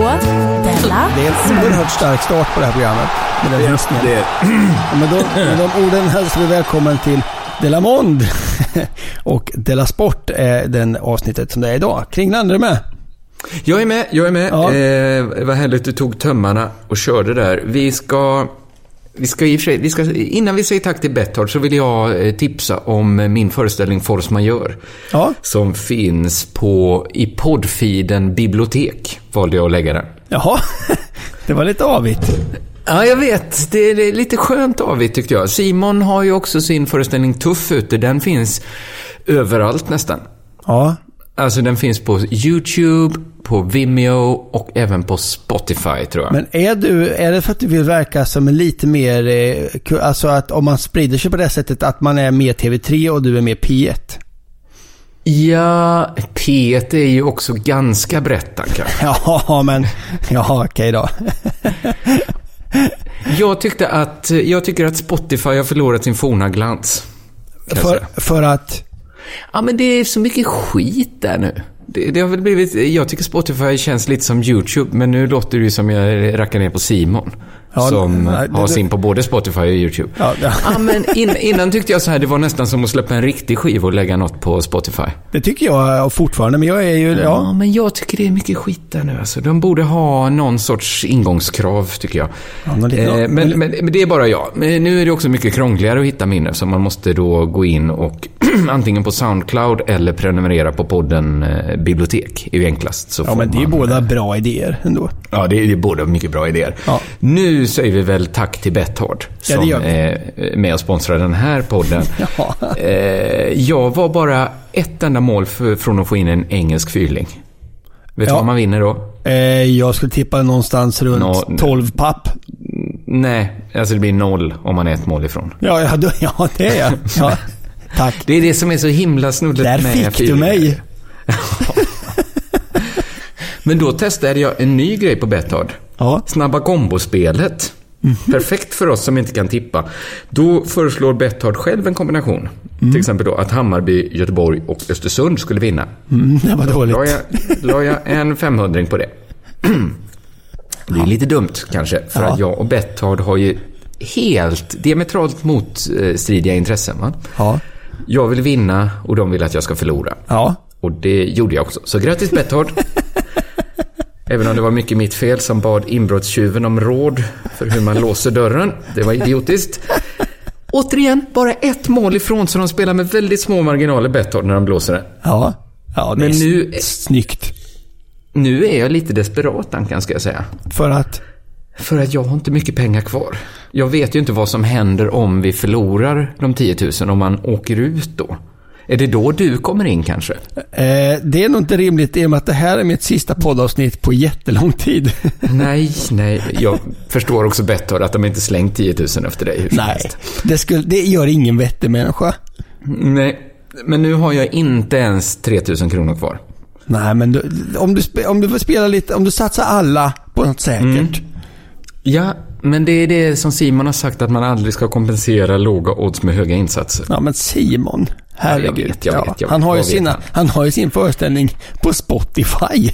Della Det är en oerhört stark start på det här programmet. Med den hälsningen. Det, Och med, de, med de orden hälsar vi välkommen till Della Mond. och Della Sport är den avsnittet som det är idag. Kringland, är du med? Jag är med, jag är med. Ja. Eh, vad härligt du tog tömmarna och körde där. Vi ska... Vi ska, vi ska innan vi säger tack till Betthard så vill jag eh, tipsa om min föreställning Force Majeure. Ja. Som finns på, i poddfeeden Bibliotek, valde jag att lägga den. Jaha, det var lite avigt. Ja, jag vet. Det är, det är lite skönt avigt tyckte jag. Simon har ju också sin föreställning Tuff ute. Den finns överallt nästan. Ja, Alltså den finns på YouTube, på Vimeo och även på Spotify tror jag. men är du, är det för att du vill verka som en lite mer, eh, alltså att om man sprider sig på det sättet att man är mer TV3 och du är mer P1? Ja, P1 är ju också ganska brett Anka. Ja, men, ja okej då. Jag tyckte att, jag tycker att Spotify har förlorat sin forna glans. För, för att, Ja, men det är så mycket skit där nu. Det, det har väl blivit, jag tycker Spotify känns lite som YouTube, men nu låter det ju som jag rackar ner på Simon. Ja, som nej, det- har sin på både Spotify och YouTube. ja, ja, Ja, men in, innan tyckte jag så här, det var nästan som att släppa en riktig skiva och lägga något på Spotify. det tycker jag fortfarande, men jag är ju, Ja, ja. men jag tycker det är mycket skit där nu. Alltså, de borde ha någon sorts ingångskrav, tycker jag. Liten- eh, men, men, men det är bara jag. Men nu är det också mycket krångligare att hitta minne, så man måste då gå in och antingen på Soundcloud eller prenumerera på podden eh, Bibliotek. är ju enklast. Så Ja, men det är ju man, båda bra idéer ändå. Ja, det är, det är båda mycket bra idéer. Ja. Nu säger vi väl tack till Betthard Ja, som vi. är med och sponsrar den här podden. Ja. Eh, jag var bara ett enda mål för, från att få in en engelsk fyrling. Vet du Ja. vad man vinner då? Eh, jag skulle tippa någonstans runt Nå- 12 papp. Nej, alltså det blir noll om man är ett mål ifrån. Ja, ja, då, ja det är jag. Ja. Tack. Det är det som är så himla snuddigt Där med fick du mig. Men då testade jag en ny grej på Betthard. Ja. Snabba kombospelet. Mhm. Perfekt för oss som inte kan tippa. Då föreslår Betthard själv en kombination. Mm. Till exempel då att Hammarby, Göteborg och Östersund skulle vinna. Mm, det var La dåligt. jag, la jag en 500 på det. Det är lite dumt kanske, för Ja. att jag och Betthard har ju helt diametralt motstridiga intressen. Va? Ja. Jag vill vinna och de vill att jag ska förlora. Ja. Och det gjorde jag också. Så grattis Betthard! Även om det var mycket mitt fel som bad inbrottstjuven om råd för hur man låser dörren. Det var idiotiskt. Återigen, bara ett mål ifrån så de spelar med väldigt små marginaler Betthard när de blåser den. Ja. Ja, det Men är nu- snyggt. Nu är jag lite desperat Ankan, ska jag säga. För att... För att jag har inte mycket pengar kvar. Jag vet ju inte vad som händer om vi förlorar de 10 000, om man åker ut då. Är det då du kommer in kanske? Eh, det är nog inte rimligt i och med att det här är mitt sista poddavsnitt på jättelång tid. Nej, nej. Jag förstår också bättre att de inte slängt 10 000 efter dig hur Nej, det, skulle, det gör ingen vettig människa. Nej, men nu har jag inte ens 3 000 kronor kvar. Nej, men du, om, du, om du får spela lite, om du satsar alla på något säkert. Mm. Ja, men det är det som Simon har sagt att man aldrig ska kompensera låga odds med höga insatser. Ja, men Simon. Herregud. jag vet, jag ja, vet, jag han, har ju sina, han har ju sin föreställning på Spotify.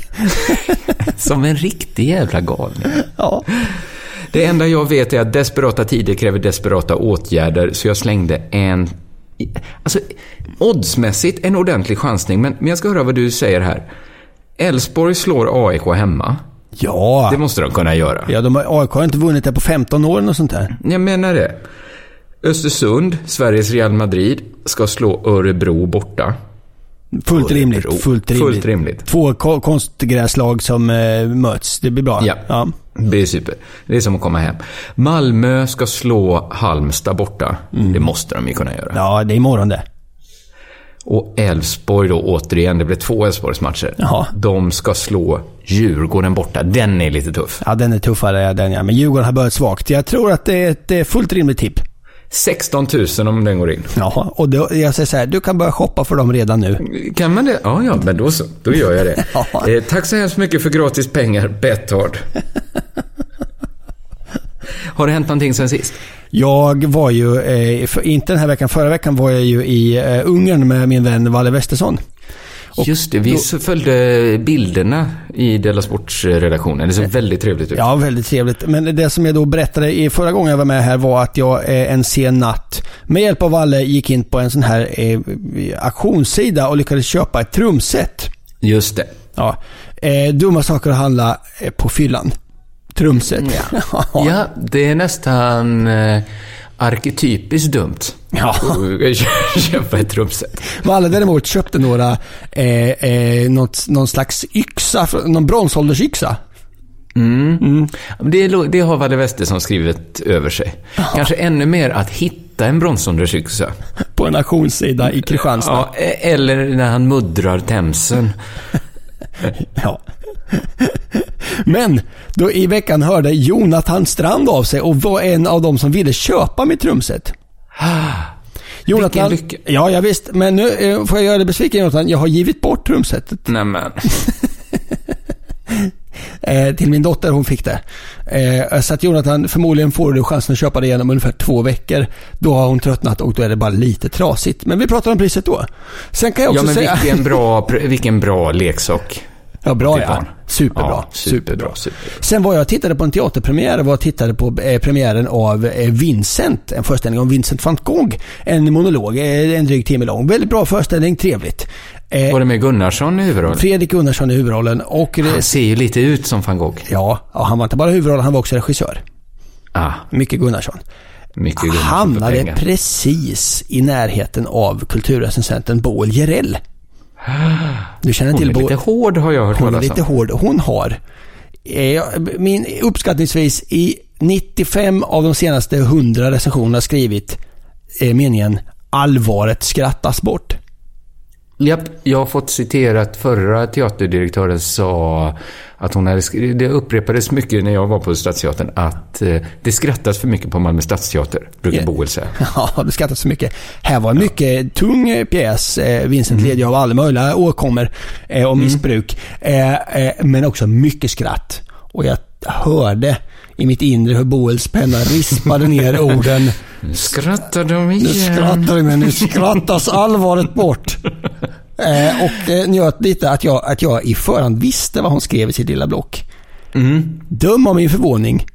Som en riktig jävla galning. ja. Det enda jag vet är att desperata tider kräver desperata åtgärder, så jag slängde en... Alltså, oddsmässigt en ordentlig chansning, men, men jag ska höra vad du säger här. Elfsborg slår AIK hemma. Ja. Det måste de kunna göra. Ja, de har, AIK har inte vunnit det på 15 år och sånt där. Jag menar det. Östersund, Sveriges Real Madrid, ska slå Örebro borta. Fullt Örebro. rimligt. Fullt rimligt. Fullt rimligt. Två ko- konstgräslag som eh, möts. Det blir bra. Ja. ja. Det är super. Det är som att komma hem. Malmö ska slå Halmstad borta. Det måste de ju kunna göra. Ja, det är imorgon det. Och Elfsborg då återigen, det blev två Elfsborgsmatcher. De ska slå Djurgården borta. Den är lite tuff. Ja, den är tuffare den ja. Men Djurgården har börjat svagt. Jag tror att det är ett fullt rimligt tipp. 16 000 om den går in. Ja, och då, jag säger så här, du kan börja shoppa för dem redan nu. Kan man det? Ja, ja, men då så. Då gör jag det. Ja. eh, tack så hemskt mycket för gratis pengar, Betthard. Har det hänt någonting sen sist? Jag var ju, eh, för, inte den här veckan, förra veckan var jag ju i eh, Ungern med min vän Valle Westesson. Och Just det, vi då- följde bilderna i Della Sports-redaktionen. Det såg väldigt trevligt ut. Ja, väldigt trevligt. Men det som jag då berättade i förra gången jag var med här var att jag eh, en sen natt med hjälp av Valle gick in på en sån här eh, auktionssida och lyckades köpa ett trumset. Just det. Ja. Eh, dumma saker att handla eh, på fyllan. Trumset. Ja. Ja, det är nästan eh, arketypiskt dumt. Ja. Att köpa ett trumset. Valle däremot köpte några, eh, eh, något, någon slags yxa, någon bronsåldersyxa. Mm. Det, är lo- det har Valle Westesson skrivit över sig. Kanske ännu mer att hitta en bronsåldersyxa. På en auktionssida i Kristianstad. Ja, e- eller när han muddrar Themsen. Ja. Men då i veckan hörde Jonathan Strand av sig och var en av dem som ville köpa mitt trumset. Jonathan, Vilken lycka. Ja, jag visst. Men nu eh, får jag göra dig besviken Jonathan. Jag har givit bort trumsetet Nämen. eh, till min dotter. Hon fick det. Eh, så att Jonathan, förmodligen får du chansen att köpa det igen om ungefär två veckor. Då har hon tröttnat och då är det bara lite trasigt. Men vi pratar om priset då. Sen kan jag Ja, också men säga... vilken bra, vilken bra leksak. Ja, bra barn. Superbra. Ja, superbra, superbra. Sen var jag och tittade på en teaterpremiär var och tittade på eh, premiären av eh, Vincent. En föreställning om Vincent van Gogh. En monolog, eh, en dryg timme lång. Väldigt bra föreställning, trevligt. Eh, Var det med Gunnarsson i huvudrollen? Fredrik Gunnarsson i huvudrollen och... Han ser ju lite ut som van Gogh. Ja, han var inte bara huvudrollen, han var också regissör. Ah, Micke Gunnarsson. mycket Gunnarsson Hamnade precis i närheten av kulturrecensenten Boel Jerell. Du känner Hon till är lite hård har jag hört Hon är lite hård. Hon har, eh, min uppskattningsvis i 95 av de senaste 100 recensionerna skrivit eh, meningen allvaret skrattas bort. Japp, jag har fått citerat förra teaterdirektören sa att hon hade skrivit, det upprepades mycket när jag var på Stadsteatern, att eh, det skrattas för mycket på Malmö Stadsteater, brukar Ja. Boel säga. Ja, det skrattas så mycket. Här var en mycket tung eh, pjäs. Eh, Vincent Mm. led av alla möjliga åkommor eh, och missbruk. Eh, eh, men också mycket skratt. Och jag hörde i mitt inre hur Boels penna rispade ner orden. Nu skrattar de Nu igen. skrattar men nu skrattas allvaret bort. Eh, och det njöt lite att jag, att jag i förhand visste vad hon skrev i sitt lilla block. Mm. Döm av min förvåning.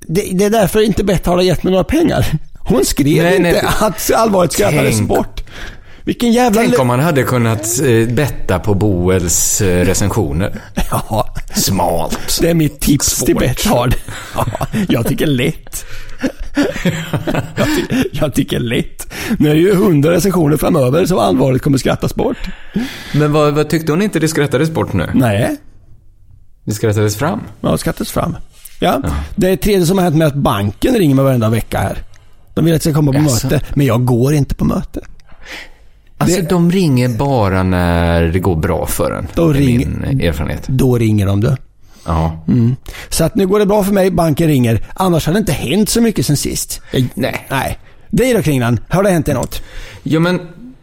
Det, det är därför inte Bett har gett mig några pengar. Hon skrev Nej, inte nej. att allvaret skrattades Tänk. bort. Vilken jävla... Tänk om man hade kunnat eh, betta på Boels eh, recensioner. Ja, Smalt. det är mitt tips till Svårt. Betthard. Ja, jag tycker lätt. Jag, ty- jag tycker lätt. Nu är det ju hundra recensioner framöver så allvaret kommer skrattas bort. Men vad, vad tyckte hon inte det skrattades bort nu? Nej, Det skrattades fram. Ja, skattas fram. Ja. Det tredje som har hänt med att banken ringer mig varenda vecka här. De vill att jag ska komma på Jaså? möte, men jag går inte på möte. Alltså Det- de ringer bara när det går bra för en. Då Det ringer- min erfarenhet. Då ringer de du. Ja. Mm. Så att nu går det bra för mig, banken ringer. Annars har det inte hänt så mycket sen sist. Nej. Nej. Dig då Kringlan, har det hänt dig något? Ja, men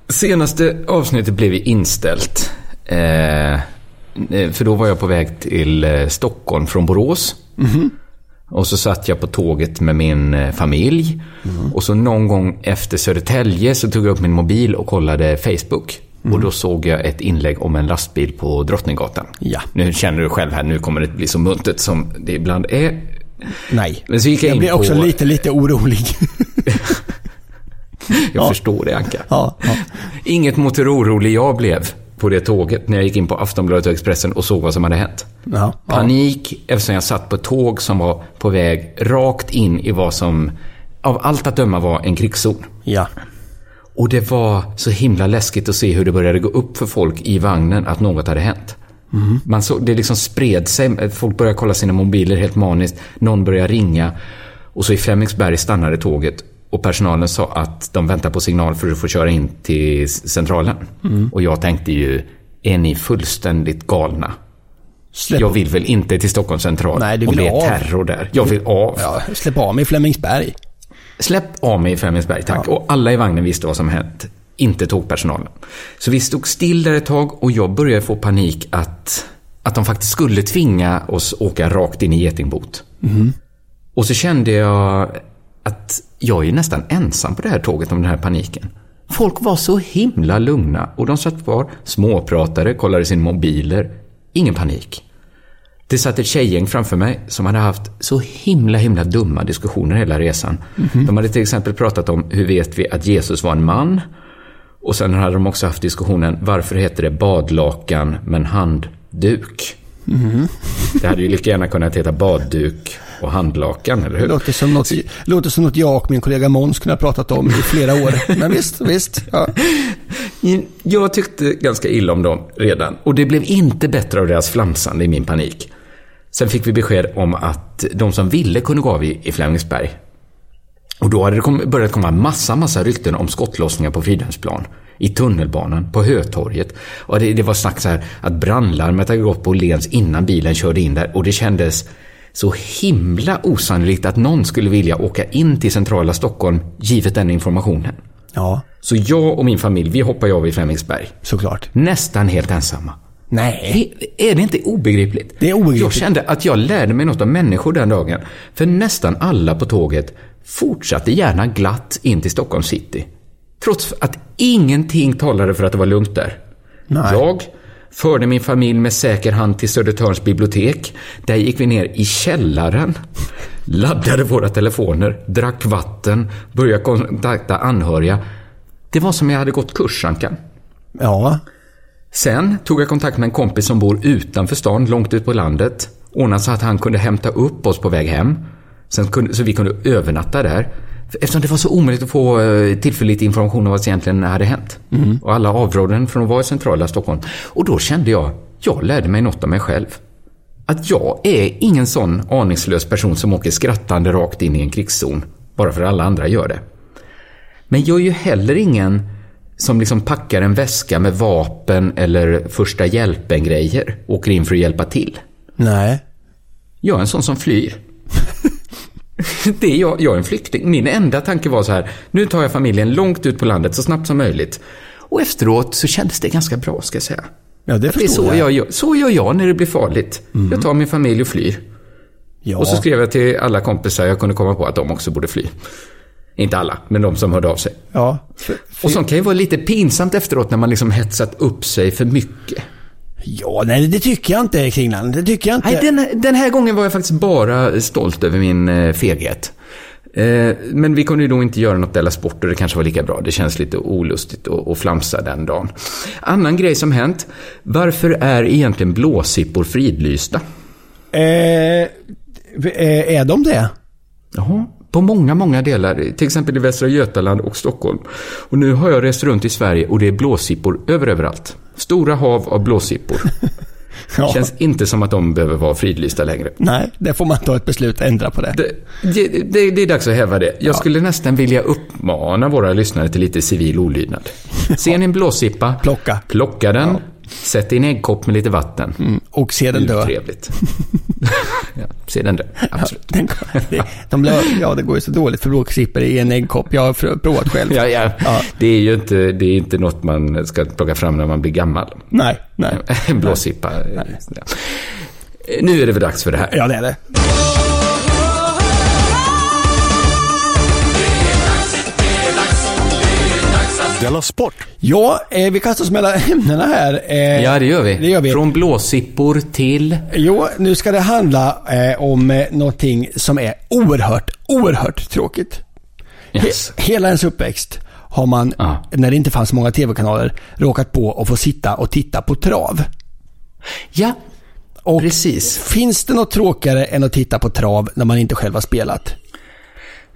senaste avsnittet blev ju inställt. Eh, eh, för då var jag på väg till eh, Stockholm från Borås. Och så satt jag på tåget med min eh, familj. Och så någon gång efter Södertälje så tog jag upp min mobil och kollade Facebook. Och då såg jag ett inlägg om en lastbil på Drottninggatan. Ja. Nu känner du själv här, nu kommer det bli så muntet som det ibland är. Nej. Men så gick jag, Jag in blir på... också lite, lite orolig. Jag Ja. förstår det, Anka. ja, ja. Inget mot hur orolig jag blev på det tåget när jag gick in på Aftonbladet och Expressen och såg vad som hade hänt. Ja. Panik eftersom jag satt på ett tåg som var på väg rakt in i vad som av allt att döma var en krigszon. ja. Och det var så himla läskigt att se hur det började gå upp för folk i vagnen att något hade hänt. Man såg, det liksom spred sig. Folk började kolla sina mobiler helt maniskt. Någon började ringa. Och så i Flemingsberg stannade tåget. och personalen sa att de väntar på signal för att få köra in till centralen. Och jag tänkte ju, är ni fullständigt galna? Släpp, Jag vill väl inte till Stockholms central Nej, om det är av. terror där. Jag vill av. ja, släpp av mig i Flemingsberg. Släpp av mig i Flemingsberg, tack. Och alla i vagnen visste vad som hänt. Inte tågpersonalen. Så vi stod still där ett tag och jag började få panik att, att de faktiskt skulle tvinga oss åka rakt in i getingbot. Och så kände jag att jag är nästan ensam på det här tåget om den här paniken. Folk var så himla lugna och de satt kvar, småpratade, kollade sina mobiler. Ingen panik. Det satt ett tjejgäng framför mig som hade haft så himla, himla dumma diskussioner hela resan. De hade till exempel pratat om hur vet vi att Jesus var en man? Och sen hade de också haft diskussionen varför heter det badlakan men handduk? Det hade ju lika gärna kunnat heta badduk och handlakan, eller hur? Låter som något, låter som något jag och min kollega Måns kunde ha pratat om i flera år. Men visst, visst. Ja. Jag tyckte ganska illa om dem redan och det blev inte bättre av deras flamsande i min panik. Sen fick vi besked om att de som ville kunde gå av i, i Flemingsberg. Och då hade det kom, börjat komma massa, massa rykten om skottlossningar på Fridhemsplan. I tunnelbanan, på Hötorget. Och det, det var snack så här att brandlarmet hade gått på Åhléns innan bilen körde in där och det kändes så himla osannolikt att någon skulle vilja åka in till centrala Stockholm givet den informationen. ja, Så jag och min familj, vi hoppade av i Flemingsberg. såklart. Nästan helt ensamma. Nej. Är är det inte obegripligt? Det är obegripligt. Jag kände att jag lärde mig något om människor den dagen. För nästan alla på tåget fortsatte gärna glatt in till Stockholm city. Trots att ingenting talade för att det var lugnt där. Nej. Jag förde min familj med säker hand till Södertörns bibliotek. Där gick vi ner i källaren, laddade våra telefoner, drack vatten, började kontakta anhöriga. Det var som jag hade gått kursankan. Ja, Sen tog jag kontakt med en kompis som bor utanför stan, långt ut på landet. Ordnade så att han kunde hämta upp oss på väg hem. Sen kunde, så vi kunde övernatta där. Eftersom det var så omöjligt att få eh, tillförlitlig information om vad som egentligen hade hänt. Och alla avrådde en från att vara i centrala Stockholm. Och då kände jag, jag lärde mig något om mig själv. Att jag är ingen sån aningslös person som åker skrattande rakt in i en krigszon. Bara för att alla andra gör det. Men jag är ju heller ingen som liksom packar en väska med vapen eller första hjälpen-grejer och åker in för att hjälpa till. nej. Jag är en sån som flyr. Det är jag, jag är en flykting. Min enda tanke var så här, nu tar jag familjen långt ut på landet så snabbt som möjligt. Och efteråt så kändes det ganska bra, ska jag säga. Ja, det Det är så jag. jag så gör jag när det blir farligt. Jag tar min familj och flyr. Ja. Och så skrev jag till alla kompisar jag kunde komma på att de också borde fly. Inte alla, men de som hörde av sig. ja. För, för, Och sånt kan ju vara lite pinsamt efteråt när man liksom hetsat upp sig för mycket. ja, nej, det tycker jag inte Kringland. Det tycker jag inte. Nej, den, den här gången var jag faktiskt bara stolt över min eh, feghet. Eh, men vi kunde ju då inte göra något Della Sport och det kanske var lika bra. Det känns lite olustigt att, flamsa den dagen. Annan grej som hänt. Varför är egentligen blåsippor fridlysta? Eh, eh, är de det? Jaha, på många, många delar. Till exempel i Västra Götaland och Stockholm. Och nu har jag rest runt i Sverige och det är blåsippor över överallt. Stora hav av blåsippor. Ja. Känns inte som att de behöver vara fridlysta längre. Nej, det får man ta ett beslut att ändra på det. Det, det, det, det är dags att häva det. Jag skulle nästan vilja uppmana våra lyssnare till lite civil olydnad. Ser ni en blåsippa? Plocka. Plocka den. Sätt i en äggkopp med lite vatten. Mm, och se den dö. trevligt. ja, se den dö. Absolut. Den, det, de, lö- ja, det går ju så dåligt för blåsippor i en äggkopp. Jag har provat själv. Ja, ja. Ja. Det är ju inte, det är inte något man ska plocka fram när man blir gammal. Nej, nej. En blåsippa. Ja. Nu är det väl dags för det här. Ja, det är det. Della Sport! Ja, eh, vi kastar oss mellan ämnena här. Eh, Ja, det gör vi. Det gör vi. Från blåsippor till... Jo, nu ska det handla eh, om eh, någonting som är oerhört, oerhört tråkigt. Yes. He- hela ens uppväxt har man, Ja. när det inte fanns många tv-kanaler, råkat på att få sitta och titta på trav. Ja, Och precis. Finns det något tråkigare än att titta på trav när man inte själv har spelat?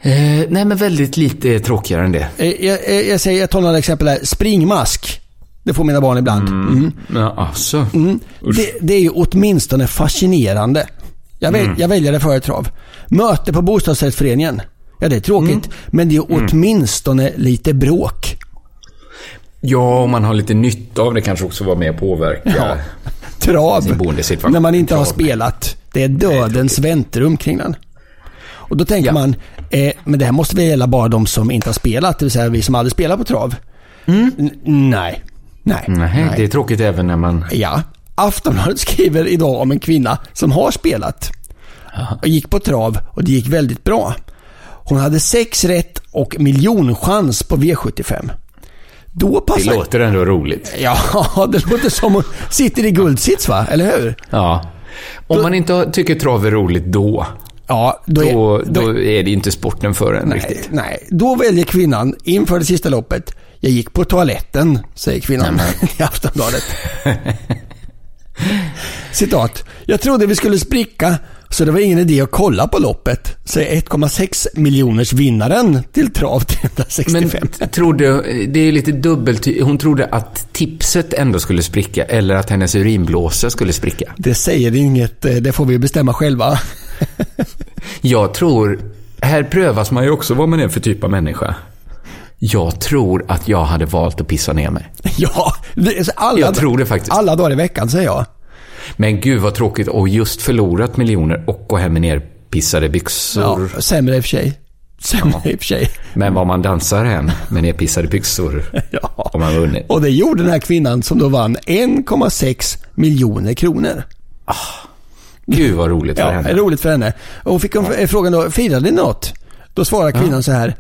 Eh, nej, men väldigt lite tråkigare än det. Eh, Jag, jag, jag säger, jag tar några exempel här. Springmask. Det får mina barn ibland. Mm. Ja, alltså. Mm. Det, det är ju åtminstone fascinerande. Jag, väl, jag väljer det före trav. Möte på bostadsrättsföreningen. Ja, det är tråkigt. Men det är åtminstone lite bråk. Ja, och man har lite nytta av det kanske också vara med och påverka. Ja. Trav. När man inte har Trav. spelat. Det är dödens väntrum kring den. Och då tänker Ja. man, eh, men det här måste väl gälla bara de som inte har spelat, det vill säga vi som aldrig spelar på trav. N- nej. Nej. Nej, det är tråkigt även när man... Ja. Aftonbladet skriver idag om en kvinna som har spelat. Och gick på trav och det gick väldigt bra. Hon hade sex rätt och miljonchans på V75. Då Det passar... låter ändå roligt. Ja, det låter som hon sitter i guldsits va? Eller hur? Ja. Om man inte tycker trav är roligt då, Ja, då, är, då, då, då är det inte sporten för en nej, riktigt. nej. Då väljer kvinnan inför det sista loppet. Jag gick på toaletten, säger kvinnan i Aftonbladet. Citat. Jag trodde vi skulle spricka så det var ingen idé att kolla på loppet, säger 1,6 miljoners vinnaren till trav 365. Men trodde, det är lite dubbelt. Hon trodde att tipset ändå skulle spricka eller att hennes urinblåsa skulle spricka. Det säger inget, det får vi bestämma själva. Jag tror, här prövas man ju också vad man är för typ av människa. Jag tror att jag hade valt att pissa ner mig. Ja, alla, Jag tror det faktiskt. Alla dagar i veckan säger jag. Men gud vad tråkigt att just förlorat miljoner och gå hem med nerpissade byxor. Ja, sämre i och för sig. Sämre i och för sig. Men vad man dansar hem med nerpissade byxor Ja. om man vunnit. Och det gjorde den här kvinnan som då vann 1,6 miljoner kronor. Gud vad roligt för Ja, henne. roligt för henne. Och fick hon frågan då, firade ni något? Då svarar kvinnan så här,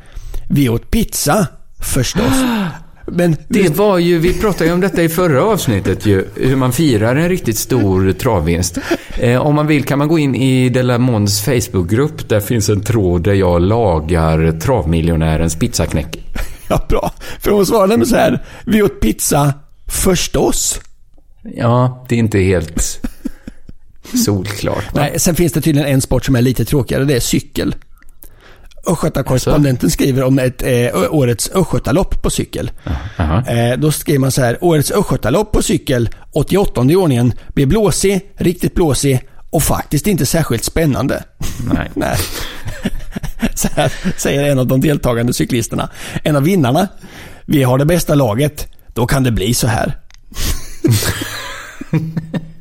vi åt pizza förstås. Men Det var ju, vi pratade ju om detta i förra avsnittet ju, hur man firar en riktigt stor travvinst. Eh, om man vill kan man gå in i Delamons Facebookgrupp. Där finns en tråd där jag lagar travmiljonärens pizzaknäck. ja, bra. För hon svarade nämligen så här, vi åt pizza förstås. Ja, det är inte helt solklart. va? Nej, sen finns det tydligen en sport som är lite tråkigare, det är cykel. Östgötakorrespondenten skriver om ett, eh, årets Östgötalopp på cykel. Aha. Eh, då skriver man så här, årets Östgötalopp på cykel, 88 i ordningen, blir blåsig, riktigt blåsig och faktiskt inte särskilt spännande. Nej. Nej. Så här säger en av de deltagande cyklisterna. En av vinnarna. Vi har det bästa laget. Då kan det bli så här.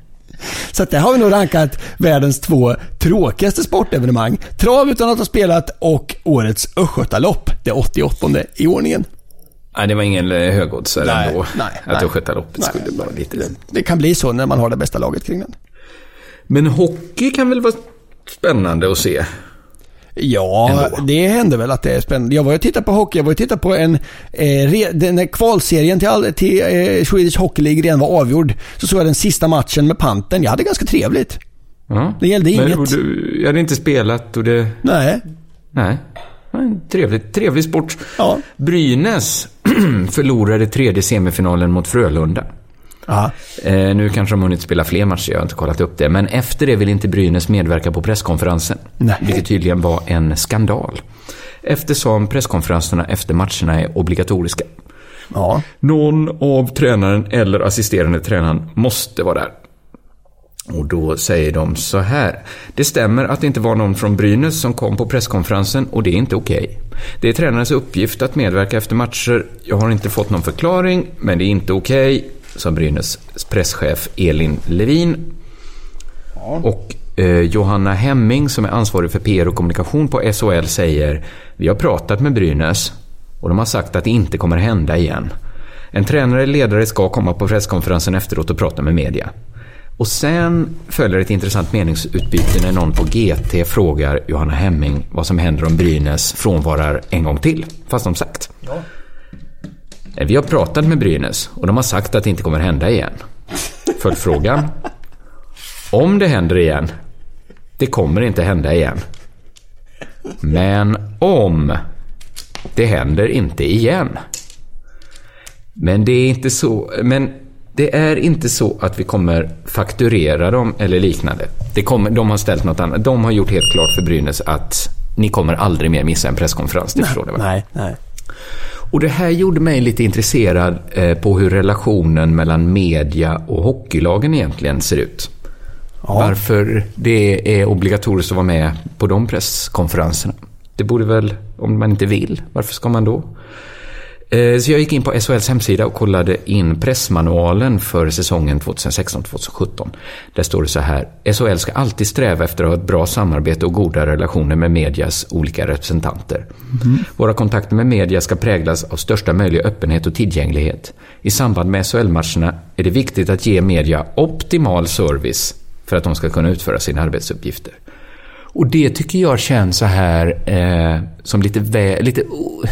Så att där har vi nog rankat världens två tråkigaste sportevenemang. Trav utan att ha spelat och årets Östgötalopp, det 88 i ordningen. Nej, det var ingen eh, högoddsare ändå. nej, att. Östgötaloppet skulle vara lite... Det kan bli så när man har det bästa laget kring den. Men hockey kan väl vara spännande att se? Ja, Ändå. det händer väl att det är spännande. Jag var ju och tittade på hockey. Jag var och tittade på en... Eh, re, den där kvalserien till, all, till eh, Swedish Hockey League redan var avgjord. Så såg jag den sista matchen med Panten. Jag hade ganska trevligt. Ja. Det gällde Men, inget. och du, jag hade inte spelat och det... Nej. Nej. Men Trevligt, trevlig sport. Ja. Brynäs förlorade tredje semifinalen mot Frölunda. Ja. Eh, nu kanske de har hunnit spela fler matcher, jag har inte kollat upp det. Men efter det vill inte Brynäs medverka på presskonferensen. Nej. Vilket tydligen var en skandal. Eftersom presskonferenserna efter matcherna är obligatoriska. Ja. Någon av tränaren eller assisterande tränaren måste vara där. Och då säger de så här. Det stämmer att det inte var någon från Brynäs som kom på presskonferensen och det är inte okej. Det är tränarens uppgift att medverka efter matcher. Jag har inte fått någon förklaring, men det är inte okej, sa Brynäs presschef Elin Levin. Och eh, Johanna Hemming som är ansvarig för PR och kommunikation på SHL säger Vi har pratat med Brynäs och de har sagt att det inte kommer hända igen. En tränare eller ledare ska komma på presskonferensen efteråt och prata med media. Och sen följer ett intressant meningsutbyte när någon på GT frågar Johanna Hemming vad som händer om Brynäs frånvarar en gång till, fast de sagt. Eh, Vi har pratat med Brynäs och de har sagt att det inte kommer hända igen. Följdfrågan. Om det händer igen, det kommer inte hända igen. Men om det händer inte igen. Men det är inte så, men det är inte så att vi kommer fakturera dem eller liknande. Det kommer, de har ställt något annat. De har gjort helt klart för Brynäs att ni kommer aldrig mer missa en presskonferens. Det förstår du va? Nej, nej. Och det här gjorde mig lite intresserad eh, på hur relationen mellan media och hockeylagen egentligen ser ut. Ja. Varför det är obligatoriskt att vara med på de presskonferenserna. Det borde väl, om man inte vill, varför ska man då? Eh, Så jag gick in på SHLs hemsida och kollade in pressmanualen för säsongen 2016-2017. Där står det så här. SHL ska alltid sträva efter att ha ett bra samarbete och goda relationer med medias olika representanter. Våra kontakter med media ska präglas av största möjliga öppenhet och tillgänglighet. I samband med SHL-matcherna är det viktigt att ge media optimal service för att de ska kunna utföra sina arbetsuppgifter. Och det tycker jag känns så här eh, som lite, vä- lite o-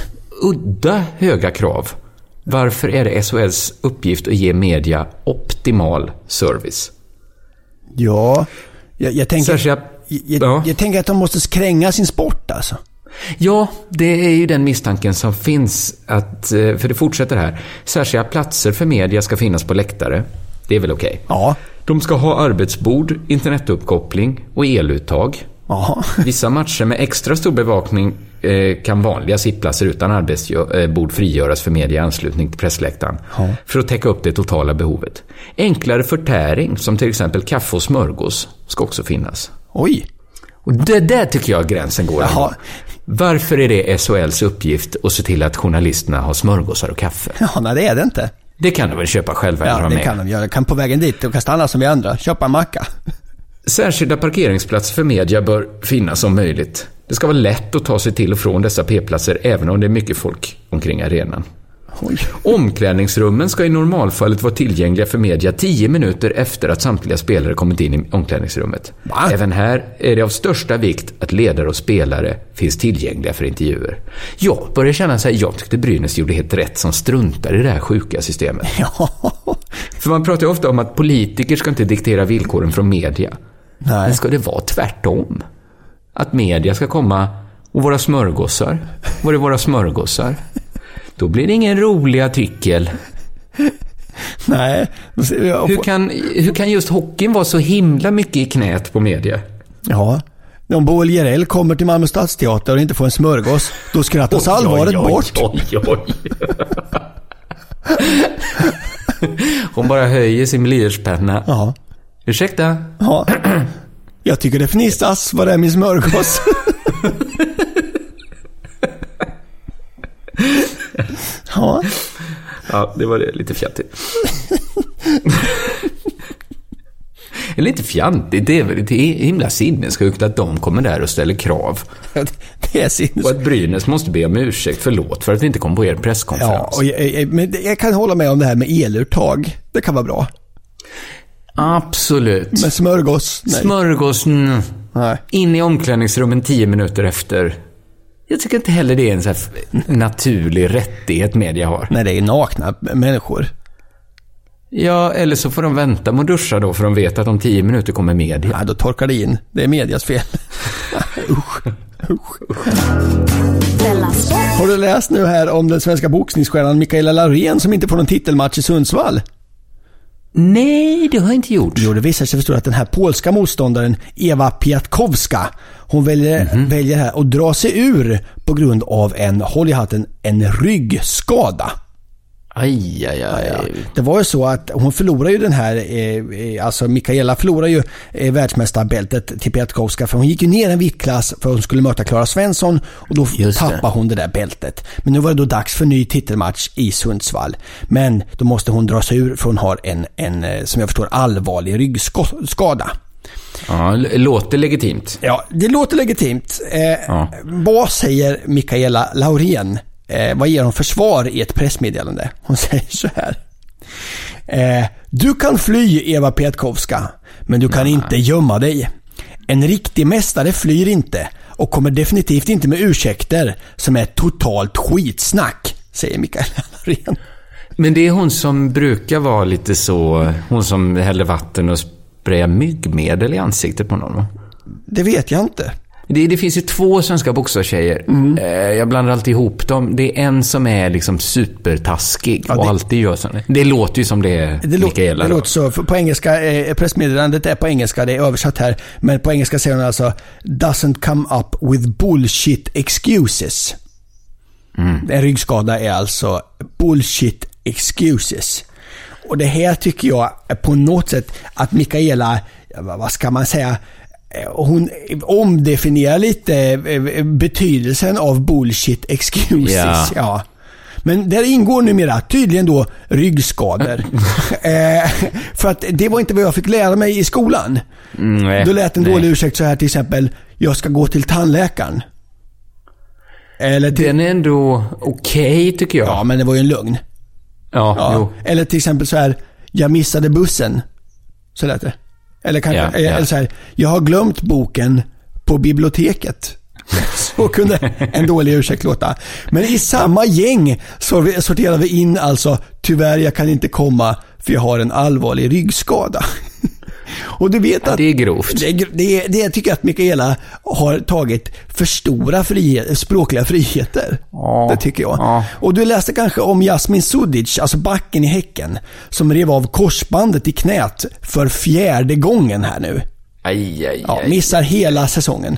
udda höga krav. Varför är det SHLs uppgift att ge media optimal service? Ja, jag, jag tänker... Särskilt, Jag, ja. jag tänker att de måste kränga sin sport alltså. ja, det är ju den misstanken som finns. Att, eh, för det fortsätter här. Särskilda platser för media ska finnas på läktare. Det är väl okej? Ja. De ska ha arbetsbord, internetuppkoppling och eluttag. Jaha. Vissa matcher med extra stor bevakning kan vanliga sittplatser utan arbetsbord frigöras för media i anslutning till pressläktaren för att täcka upp det totala behovet. Enklare förtäring, som till exempel kaffe och smörgås, ska också finnas. Oj. Och det där tycker jag gränsen går. Jaha. Varför är det SHLs uppgift att se till att journalisterna har smörgåsar och kaffe? Ja, nej det är det inte. Det kan de väl köpa själva Ja, det med? kan de göra. Kan på vägen dit, de kan stanna som vi andra. Köpa en macka. Särskilda parkeringsplatser för media bör finnas om möjligt. Det ska vara lätt att ta sig till och från dessa P-platser även om det är mycket folk omkring arenan. Oj. Omklädningsrummen ska i normalfallet vara tillgängliga för media 10 minuter efter att samtliga spelare kommit in i omklädningsrummet. Va? Även här är det av största vikt att ledare och spelare finns tillgängliga för intervjuer. Jag börjar känna så här, jag tyckte Brynäs gjorde helt rätt som struntar i det här sjuka systemet. Ja. För man pratar ju ofta om att politiker ska inte diktera villkoren från media. Nej. Men ska det vara tvärtom? Att media ska komma och våra smörgåsar? Var är våra smörgåsar? Då blir det ingen rolig artikel. Nej. Hur kan, hur kan just hockeyn vara så himla mycket i knät på media? Ja. Om Boel Jerell kommer till Malmö Stadsteater och inte får en smörgås, då skrattas allvaret bort. Oj, oj, oj. Hon bara höjer sin blyertspenna. Ja. Ursäkta? ja. Jag tycker det fnissas. Var är min smörgås? ja. Ja, det var det. Lite fjantigt. Eller inte fjantigt, det är väl det är himla sinnessjukt att de kommer där och ställer krav. Det är Och sinnes... att Brynäs måste be om ursäkt, förlåt för att vi inte kom på er Ja, presskonferens. och jag, jag, men jag kan hålla med om det här med eluttag. Det kan vara bra. Absolut. Men smörgås? Nej. Smörgås, mm. Nej. In i omklädningsrummen tio minuter efter. Jag tycker inte heller det är en så här naturlig rättighet media har. Nej, det är nakna människor. Ja, eller så får de vänta med att duscha då, för de vet att om tio minuter kommer media. Ja, då torkar det in. Det är medias fel. Usch. Usch. Har du läst nu här om den svenska boxningsstjärnan Mikaela Laurén som inte får någon titelmatch i Sundsvall? Nej, det har jag inte gjort. Jo, det visar sig förstå att den här polska motståndaren Eva Piatkowska, hon väljer, väljer här att dra sig ur på grund av en, håll i hatten, en ryggskada. Aj, aj, aj. Det var ju så att hon förlorar ju den här, eh, eh, alltså Mikaela förlorar ju eh, världsmästarbältet till Piatkowska för hon gick ju ner en viktklass för hon skulle möta Klara Svensson och då Just det. tappade hon det där bältet. Men nu var det då dags för ny titelmatch i Sundsvall. Men då måste hon dra sig ur för hon har en, en eh, som jag förstår, allvarlig ryggskada. Ja, låter legitimt. Ja, det låter legitimt. Eh, Ja. Vad säger Mikaela Laurén? Eh, vad ger hon för svar i ett pressmeddelande? Hon säger så här. Eh, du kan fly Eva Petkowska, men du kan inte gömma dig. En riktig mästare flyr inte och kommer definitivt inte med ursäkter som är totalt skitsnack, säger Mikaela Laurén. Men det är hon som brukar vara lite så, hon som häller vatten och sprayar myggmedel i ansiktet på någon va? Det vet jag inte. Det, det finns ju två svenska boxartjejer. Mm. Eh, jag blandar alltid ihop dem. Det är en som är liksom supertaskig Ja, och det- alltid gör så. Det låter ju som det är Det, Mikaela. det låter så. På engelska, eh, pressmeddelandet är på engelska, det är översatt här. Men på engelska säger hon alltså “doesn't come up with bullshit excuses”. En ryggskada är alltså bullshit excuses. Och det här tycker jag på något sätt att Mikaela, vad ska man säga, eh, hon omdefinierar lite eh, betydelsen av bullshit excuses. Ja. Ja. Men där ingår numera tydligen då ryggskador. eh, för att det var inte vad jag fick lära mig i skolan. Mm, nej, Då lät en nej. dålig ursäkt så här till exempel, jag ska gå till tandläkaren. Eller till, Den är ändå okej, tycker jag. ja men det var ju en lögn. ja, Ja. jo. Eller till exempel så här, jag missade bussen. Så lät det. Eller kanske, Ja, ja. eller så här, jag har glömt boken på biblioteket. Så kunde en dålig ursäkt låta. Men i samma gäng så vi- in alltså, tyvärr jag kan inte komma för jag har en allvarlig ryggskada. Och du vet att Det är grovt. det, det, det tycker jag att Mikaela har tagit för stora frihet, språkliga friheter. Ja, det tycker jag. ja. Och du läste kanske om Jasmin Sudic, alltså backen i Häcken, som rev av korsbandet i knät för fjärde gången här nu. Aj, aj, Ja, aj. missar hela säsongen.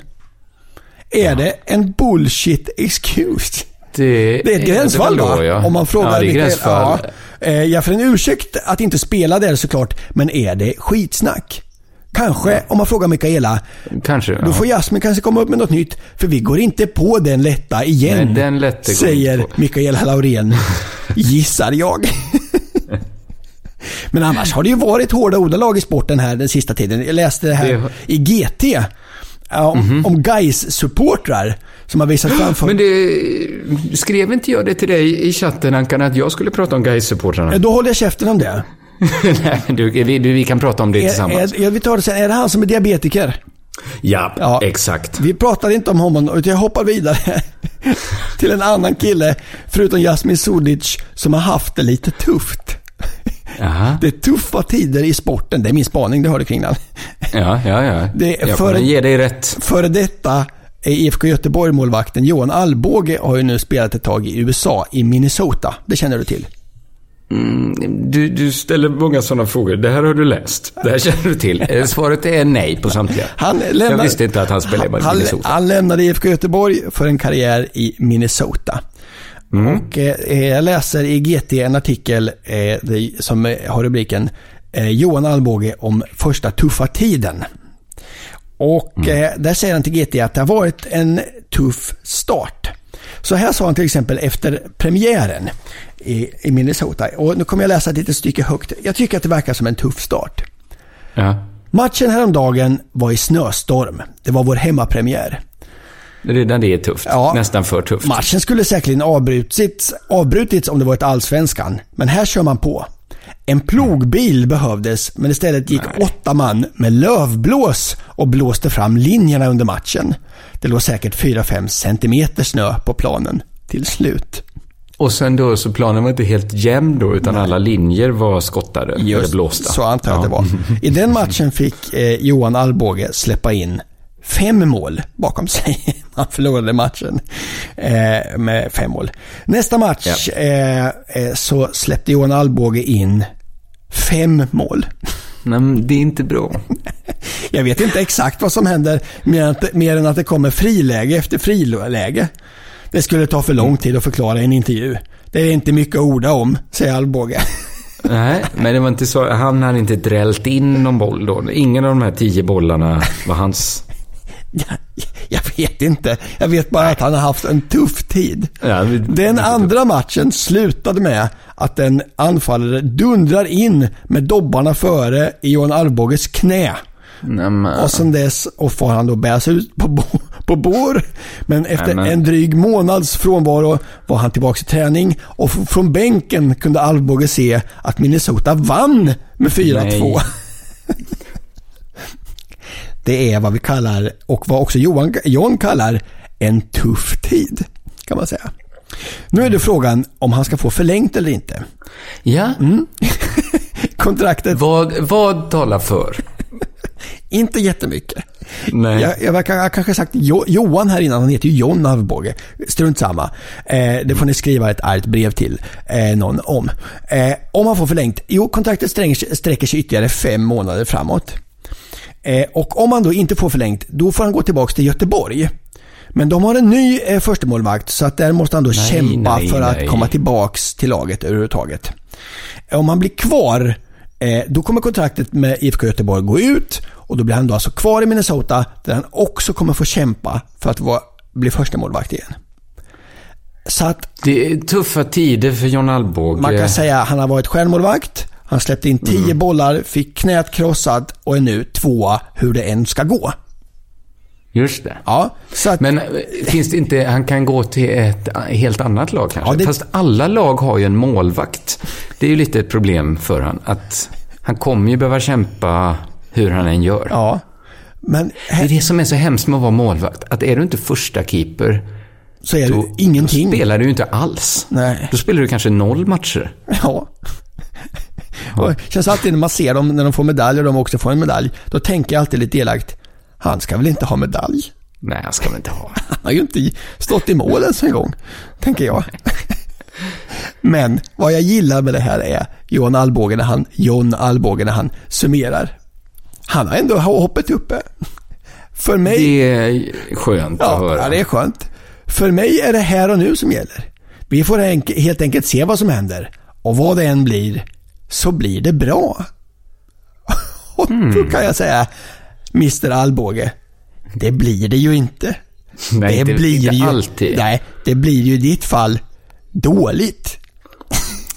Är det en bullshit excuse? Det, Det är ett gränsfall va? då, ja. Om man frågar ja, det är gränsfall. Ja, Eh, jag får en ursäkt att inte spela där såklart, men är det skitsnack? Kanske, om man frågar Mikaela, Kanske. då ja. får Jasmin kanske komma upp med något nytt, för vi går inte på den lätta igen. Nej, den lätte går säger. Mikaela Laurén, gissar jag. Men annars har det ju varit hårda ordalag i sporten här den sista tiden. Jag läste det här Det- i GT. Om, om guys supportrar som har visat framför... Men det, skrev inte jag det till dig i chatten, Ankan, att jag skulle prata om Gais-supportrarna? Då håller jag käften om det. Nej, du, vi, du, vi kan prata om det tillsammans. Är, är, vi tar det sen. Är det han som är diabetiker? ja, Ja. exakt. Vi pratar inte om honom, utan jag hoppar vidare till en annan kille, förutom Jasmin Sudic, som har haft det lite tufft. Jaha. Det är tuffa tider i sporten. Det är min spaning, det hörde kring den. Ja, ja, ja. Det är jag för- får ge dig rätt. Före detta är IFK Göteborg-målvakten Johan Alvbåge har ju nu spelat ett tag i USA, i Minnesota. Det känner du till? Du, du ställer många sådana frågor. Det här har du läst. Det här känner du till. Svaret är nej på samtliga. Han jag lämnar- visste inte att han spelade i han, Minnesota. han lämnade IFK Göteborg för en karriär i Minnesota. Mm. Och eh, jag läser i GT en artikel eh, som eh, har rubriken eh, Johan Alvbåge om första tuffa tiden. Och Mm. eh, där säger han till GT att det har varit en tuff start. Så här sa han till exempel efter premiären i, i Minnesota. Och nu kommer jag läsa ett litet stycke högt. Jag tycker att det verkar som en tuff start. Ja. Matchen häromdagen var i snöstorm. Det var vår hemmapremiär. Redan det är tufft. Ja. Nästan för tufft. Matchen skulle säkerligen avbrutits, avbrutits om det varit allsvenskan. Men här kör man på. En plogbil behövdes, men istället gick åtta man med lövblås och blåste fram linjerna under matchen. Det låg säkert 4-5 centimeter snö på planen till slut. Och sen då så planen var inte helt jämn då, utan alla linjer var skottade. eller blåsta. så antar jag att det var. I den matchen fick eh, Johan Alvbåge släppa in fem mål bakom sig. Han förlorade matchen eh, med fem mål. Nästa match eh, eh, så släppte Johan Alvbåge in fem mål. Nej, men det är inte bra. Jag vet inte exakt vad som händer mer än att det kommer friläge efter friläge. Det skulle ta för lång tid att förklara i en intervju. Det är inte mycket att orda om, säger Alvbåge. Nej, men det var inte så. Han hade inte drällt in någon boll då. Ingen av de här tio bollarna var hans. Jag, jag vet inte. Jag vet bara att han har haft en tuff tid. Ja, vi- Den andra matchen slutade med att en anfallare dundrar in med dobbarna före i Johan Alvbåges knä. Nej, men, Och sen dess och får han då bäras ut på, bo, på bår. Men efter Nämen. en dryg månads frånvaro var han tillbaka i träning och från bänken kunde Alvbåge se att Minnesota vann med 4-2. Det är vad vi kallar, och vad också Johan, John kallar, en tuff tid. Kan man säga. Nu är det frågan om han ska få förlängt eller inte. ja, Mm. Kontraktet, vad, vad talar för? inte jättemycket. Nej. Jag, jag, jag har kanske sagt jo, Johan här innan, han heter ju John Alvbåge. Strunt samma. Eh, det får ni skriva ett argt brev till eh, någon om. Eh, om han får förlängt? Jo, kontraktet sträcker, sträcker sig ytterligare fem månader framåt. Eh, och om han då inte får förlängt, då får han gå tillbaka till Göteborg. Men de har en ny eh, förstemålvakt så att där måste han då Nej, kämpa nej, för nej. att komma tillbaks till laget överhuvudtaget. Om han blir kvar, eh, då kommer kontraktet med IFK Göteborg gå ut Och då blir han då alltså kvar i Minnesota där han också kommer få kämpa för att vara, bli första målvakt igen. Så att Det är tuffa tider för John Alvbåge. man kan säga att han har varit självmålvakt. Han släppte in 10 bollar, fick knät krossat och är nu tvåa hur det än ska gå. Just det. Ja, så att, Men eh, finns det inte, han kan gå till ett helt annat lag kanske? Ja, det- Fast alla lag har ju en målvakt. Det är ju lite ett problem för han att han kommer ju behöva kämpa hur han än gör. ja. Men Det är det som är så hemskt med att vara målvakt. Att är du inte första keeper, så är det ingenting. då spelar du ju inte alls. Nej. Då spelar du kanske noll matcher. Ja. Och det känns alltid när man ser dem när de får medalj och de också får en medalj. Då tänker jag alltid lite elakt. Han ska väl inte ha medalj? Nej, jag ska väl inte ha. Han har ju inte stått i mål ens en gång. Tänker jag. Men vad jag gillar med det här är John Alvbåge när han, John Alvbåge när han summerar. Han har ändå hoppet uppe. För mig... Det är skönt att Ja, höra. ja, det är skönt. För mig är det här och nu som gäller. Vi får helt enkelt se vad som händer. Och vad det än blir, så blir det bra. Och då kan jag säga, Mr Alvbåge, det blir det ju inte. Nej, det inte- blir inte ju, alltid. Nej, det blir ju i ditt fall dåligt.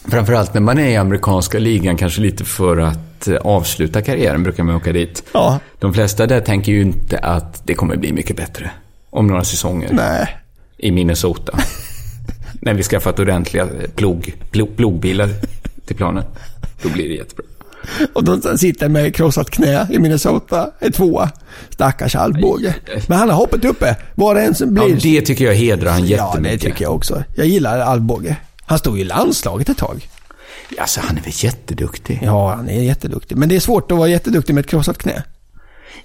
Framförallt när man är i amerikanska ligan, kanske lite för att eh, avsluta karriären, brukar man åka dit. Ja, De flesta där tänker ju inte att det kommer bli mycket bättre om några säsonger nej. i Minnesota. när vi skaffat ordentliga plog, plog, plogbilar till planen. Då blir det jättebra. Och de sitter med krossat knä i Minnesota, är tvåa. Stackars Alvbåge. Men han har hoppet uppe. Vad det än som blir. Ja, det tycker jag hedrar han Ja, jättemycket. det tycker jag också. Jag gillar Alvbåge. Han stod i landslaget ett tag. Alltså, han är väl jätteduktig? Ja, han är jätteduktig. Men det är svårt att vara jätteduktig med ett krossat knä.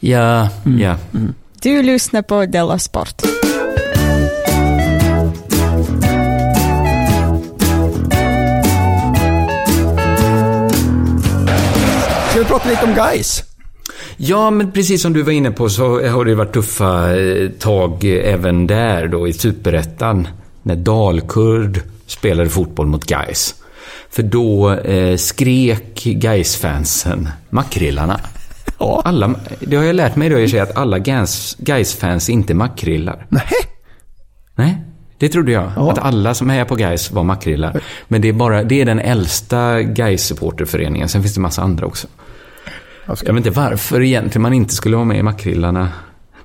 Ja, Mm. ja. Du lyssnar på Della Sport. Ska vi prata lite om guys? Ja, men precis som du var inne på så har det varit tuffa eh, tag även där då i Superettan. När Dalkurd spelade fotboll mot Gais. För då eh, skrek Gais-fansen makrillarna. Ja. Alla, det har jag lärt mig då i och att alla Gais- Gais-fans inte makrillar. Nej. Nej, det trodde jag. Ja. Att alla som hejar på Gais var makrillar. Men det är, bara, det är den äldsta gais supporterföreningen Sen finns det massa andra också. Jag vet inte varför egentligen man inte skulle vara med i makrillarna.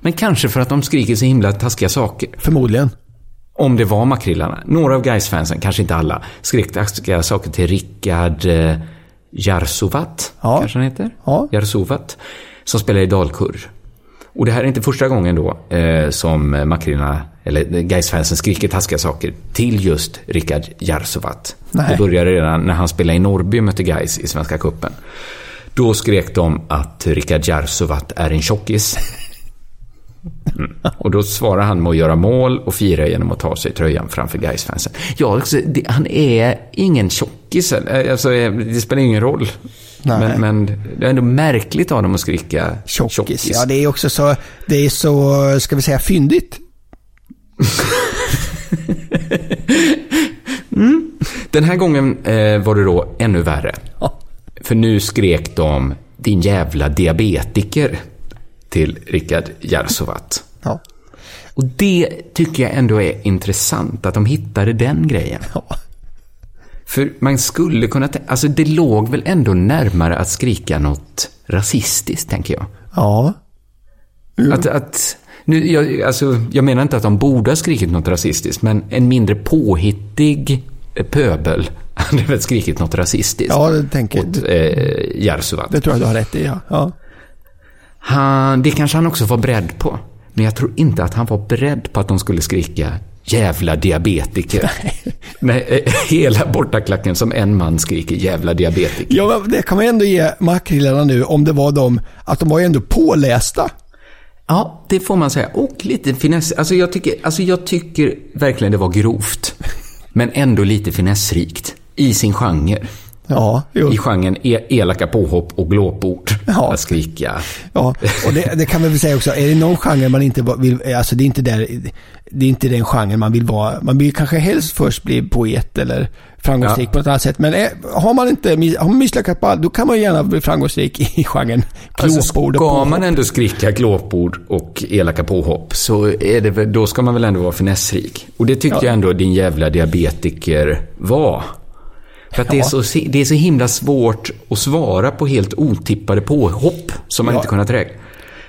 Men kanske för att de skriker så himla taskiga saker. Förmodligen. Om det var makrillarna. Några av gais fansen kanske inte alla, skrek taskiga saker till Rickard eh, Jarsovat. Ja. Kanske han heter? Ja. Jarsovat. Som spelar i Dalkurd. Och det här är inte första gången då eh, som makrillarna, eller gais fansen skriker taskiga saker till just Rickard Jarsovat. Det började redan när han spelade i Norrby och mötte Gais i Svenska Cupen. Då skrek de att Rickard Jarsovat är en tjockis. Mm. Och då svarar han med att göra mål och fira genom att ta sig tröjan framför gais fansen Ja, alltså, det, han är ingen tjockis. eh, Alltså, eh, det spelar ingen roll. Men, men det är ändå märkligt av dem att skrika Tjockis. Ja, det är också så, det är så, ska vi säga fyndigt. Den här gången eh, var det då ännu värre. Ja. För nu skrek de din jävla diabetiker till Rickard Jarsovat. Ja. Och det tycker jag ändå är intressant, att de hittade den grejen. Ja. För man skulle kunna alltså det låg väl ändå närmare att skrika något rasistiskt, tänker jag. Ja. Att, att, nu, jag, alltså, jag menar inte att de borde ha skrikit något rasistiskt, men en mindre påhittig eh, pöbel hade väl skrikit något rasistiskt Ja, det tänker jag. eh, Jarsuvat. Det tror jag du har rätt i, ja. ja. Han, det kanske han också var beredd på. Men jag tror inte att han var beredd på att de skulle skrika jävla diabetiker. Nej, eh, hela bortaklacken som en man skriker jävla diabetiker. Ja, det kan man ändå ge makrillarna nu om det var de, att de var ju ändå pålästa. Ja, det får man säga. Och lite finess. Alltså jag tycker, alltså jag tycker verkligen det var grovt. Men ändå lite finessrikt. I sin genre. Ja, jo. I genren e elaka påhopp och glåpord. Ja. Att skrika. Ja, och det, det kan man väl säga också. Är det någon genre man inte vill, alltså det är inte där, det är inte den genren man vill vara. Man vill kanske helst först bli poet eller framgångsrik Ja. på något annat sätt. Men är, har man inte, har man misslyckats på allt, då kan man gärna bli framgångsrik i genren Alltså, glåpord och ska påhopp. man ändå skrika glåpord och elaka påhopp så är det då ska man väl ändå vara finessrik. Och det tyckte Ja. jag ändå din jävla diabetiker var. För att det, är Ja. så, det är så himla svårt att svara på helt otippade påhopp som man Ja. inte kunnat räkna.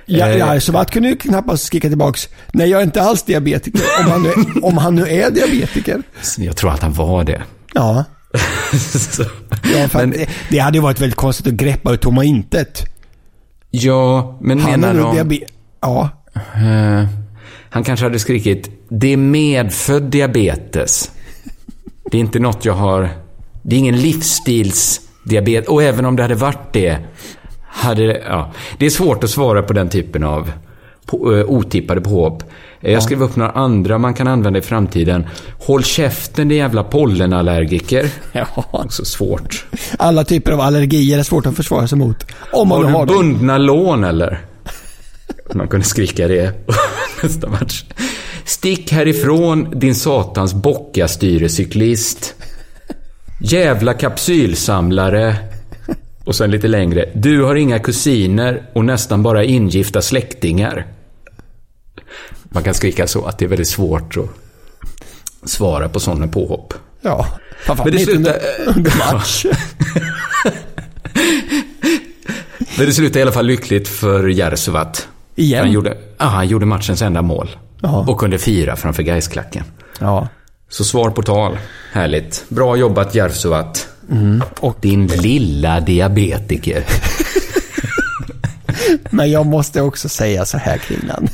Ja, Eh, ja, så att kunde ju knappast skrika tillbaks. Nej, jag är inte alls diabetiker. Om han nu, om han nu är diabetiker. Jag tror att han var det. Ja. Ja för Men- det, det hade ju varit väldigt konstigt att greppa ur tomma intet. ja, men Han är menar de... Ja. Eh, han kanske hade skrikit Det är medfödd diabetes. Det är inte något jag har... Det är ingen livsstilsdiabetes. Och även om det hade varit det, hade det... Ja. Det är svårt att svara på den typen av på, eh, otippade påhopp. Jag skrev upp några andra man kan använda i framtiden. Håll käften, din jävla pollenallergiker. ja. Också svårt. Alla typer av allergier är svårt att försvara sig mot. Om man Har har du dem. bundna lån eller? Man kunde skrika det nästa match. Stick härifrån din satans bockastyrecyklist. Jävla kapsylsamlare. Och sen lite längre. Du har inga kusiner och nästan bara ingifta släktingar. Man kan skrika så att det är väldigt svårt att svara på sådana påhopp. Ja. Framförallt Men det slutar- under match. Men det slutade i alla fall lyckligt för Järsuvat. Igen? Han gjorde, ah, han gjorde matchens enda mål. Ja. Och kunde fira framför Gaisklacken. Ja. Så svar på tal. Härligt. Bra jobbat Järsuvat. Och din lilla diabetiker. Men jag måste också säga så här Kringlan.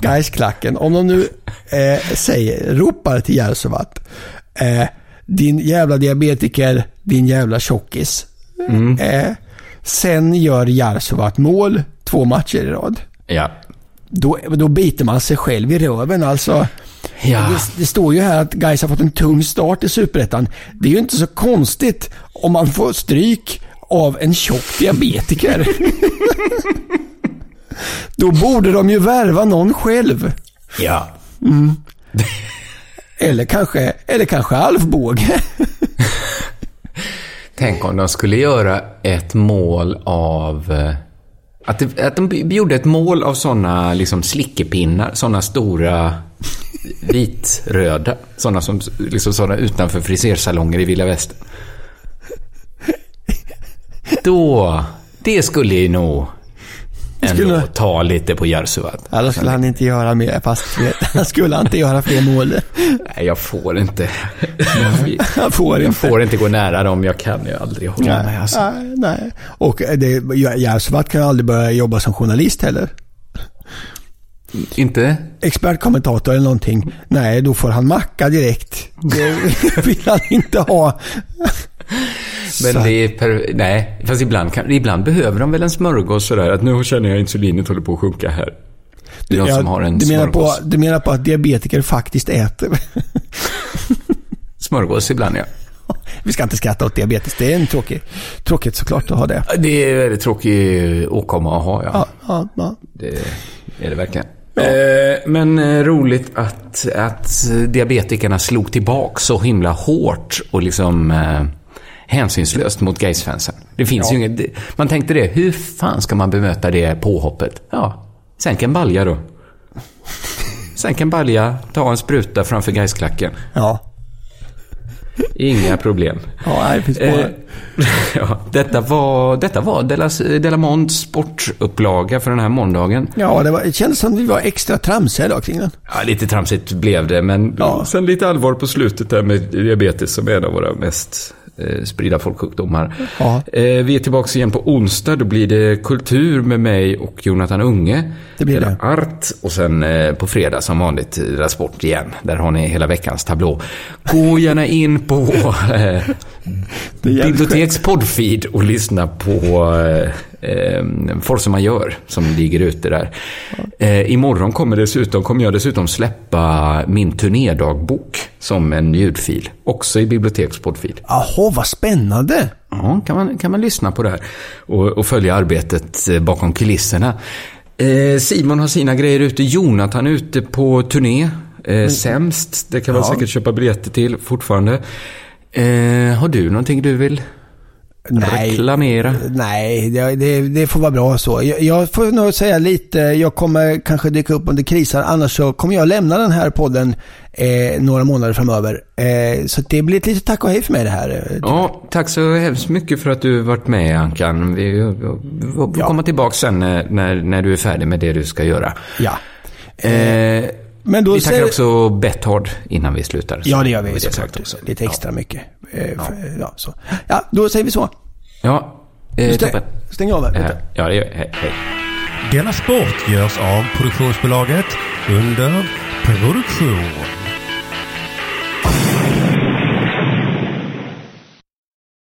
Gaisklacken, om de nu eh, säger, ropar till Järvsövat. Eh, din jävla diabetiker, din jävla tjockis. Eh, sen gör Järvsövat mål två matcher i rad. Ja. Då, då biter man sig själv i röven alltså. Ja. Det, det står ju här att Gais har fått en tung start i Superettan. Det är ju inte så konstigt om man får stryk av en tjock diabetiker. Då borde de ju värva någon själv. Ja. Eller kanske, eller kanske Alf Båge. Tänk om de skulle göra ett mål av... eh, Att, att de gjorde ett mål av sådana liksom slickepinnar, sådana stora vitröda. Sådana som liksom sådana utanför frisersalonger i Villa Västern. Då, det skulle ju nog ändå Skulle- ta lite på Järsuvat. Ja, då skulle han inte göra mer, fast han skulle inte göra fler mål. Nej, jag får inte. Han får Jag inte. får inte gå nära dem, jag kan ju aldrig hålla mig. Alltså. Nej, nej. Och Järvsövat kan ju aldrig börja jobba som journalist heller. Inte? expertkommentator eller någonting. Nej, då får han macka direkt. Det vill han inte ha. Men Så- det är per... Nej, fast ibland, kan... ibland behöver de väl en smörgås sådär. Att nu känner jag insulinet håller på att sjunka här. Det är någon Ja, som har en du, menar på, smörgås. du menar på att diabetiker faktiskt äter? Smörgås ibland, ja. Vi ska inte skratta åt diabetes. Det är en tråkig, tråkigt såklart att ha det. Det är väldigt tråkig åkomma att ha, ja. Ja, ja, ja. Det är det verkligen. Eh, men eh, roligt att, att diabetikerna slog tillbaka så himla hårt och liksom eh, hänsynslöst mot Gais-fansen. Det finns ju inget... Man tänkte det, hur fan ska man bemöta det påhoppet? Ja, sänk en balja då. Sänk en balja, ta en spruta framför Gaisklacken. ja. Inga problem. ja nej, det finns. Eh, ja, detta var, detta var Della, Della Monds sportupplaga för den här måndagen. Ja, det, var, det kändes som att vi var extra tramsiga idag kring den. Ja, lite tramsigt blev det, men Ja. sen lite allvar på slutet där med diabetes som är en av våra mest eh, spridda folksjukdomar. Ja. Eh, vi är tillbaka igen på onsdag. Då blir det kultur med mig och Jonathan Unge. Det blir det. Art. Och sen eh, på fredag som vanligt eh, Sport igen. Där har ni hela veckans tablå. Gå gärna in på eh, Biblioteks poddfeed och lyssna på eh, eh, force majeure som ligger ute där. Eh, imorgon kommer, dessutom, kommer jag dessutom släppa min turnédagbok som en ljudfil. Också i bibliotekspoddfil. Jaha, vad spännande. Ja, kan man, kan man lyssna på det här och, och följa arbetet eh, bakom kulisserna. Eh, Simon har sina grejer ute, Jonathan är ute på turné. Eh, sämst, det kan man Ja. säkert köpa biljetter till fortfarande. Eh, har du någonting du vill Nej. reklamera? Nej, det, det, får vara bra så. Jag, jag får nog säga lite, jag kommer kanske dyka upp under krisar, annars så kommer jag lämna den här podden eh, några månader framöver. Eh, så det blir ett litet tack och hej för mig det här. eh, Ja, tack så hemskt mycket för att du varit med Ankan. Vi, vi, vi får Ja. komma tillbaka sen när, när, när du är färdig med det du ska göra. Ja. Eh, Men då vi tackar också Betthard innan vi slutar. Ja, det gör vi Har såklart. också. Lite extra mycket. Eh, för, ja. så. ja, då säger vi så. Ja, eh, Stäng, toppen. stäng av här. Eh, ja, det gör hej, hej. Denna sport görs av produktionsbolaget under produktion.